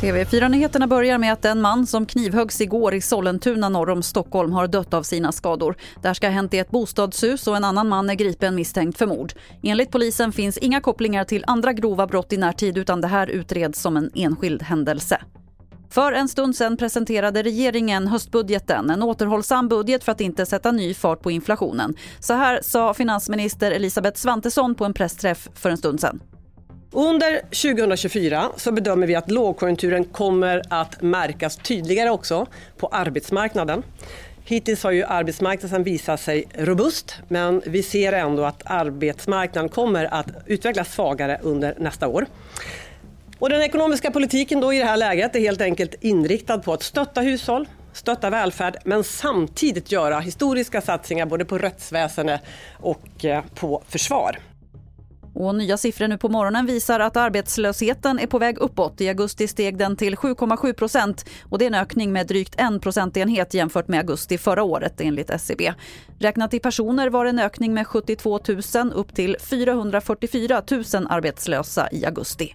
TV4-nyheterna börjar med att den man som knivhöggs igår i Sollentuna norr om Stockholm har dött av sina skador. Det ska ha hänt i ett bostadshus och en annan man är gripen misstänkt för mord. Enligt polisen finns inga kopplingar till andra grova brott i närtid utan det här utreds som en enskild händelse. För en stund sedan presenterade regeringen höstbudgeten, en återhållsam budget för att inte sätta ny fart på inflationen. Så här sa finansminister Elisabeth Svantesson på en pressträff för en stund sedan. Under 2024 så bedömer vi att lågkonjunkturen kommer att märkas tydligare också på arbetsmarknaden. Hittills har ju arbetsmarknaden visat sig robust men vi ser ändå att arbetsmarknaden kommer att utvecklas svagare under nästa år. Och den ekonomiska politiken då i det här läget är helt enkelt inriktad på att stötta hushåll, stötta välfärd men samtidigt göra historiska satsningar både på rättsväsende och eh, på försvar. Och nya siffror nu på morgonen visar att arbetslösheten är på väg uppåt. I augusti steg den till 7,7 procent och det är en ökning med drygt en procentenhet jämfört med augusti förra året enligt SCB. Räknat i personer var det en ökning med 72 000 upp till 444 000 arbetslösa i augusti.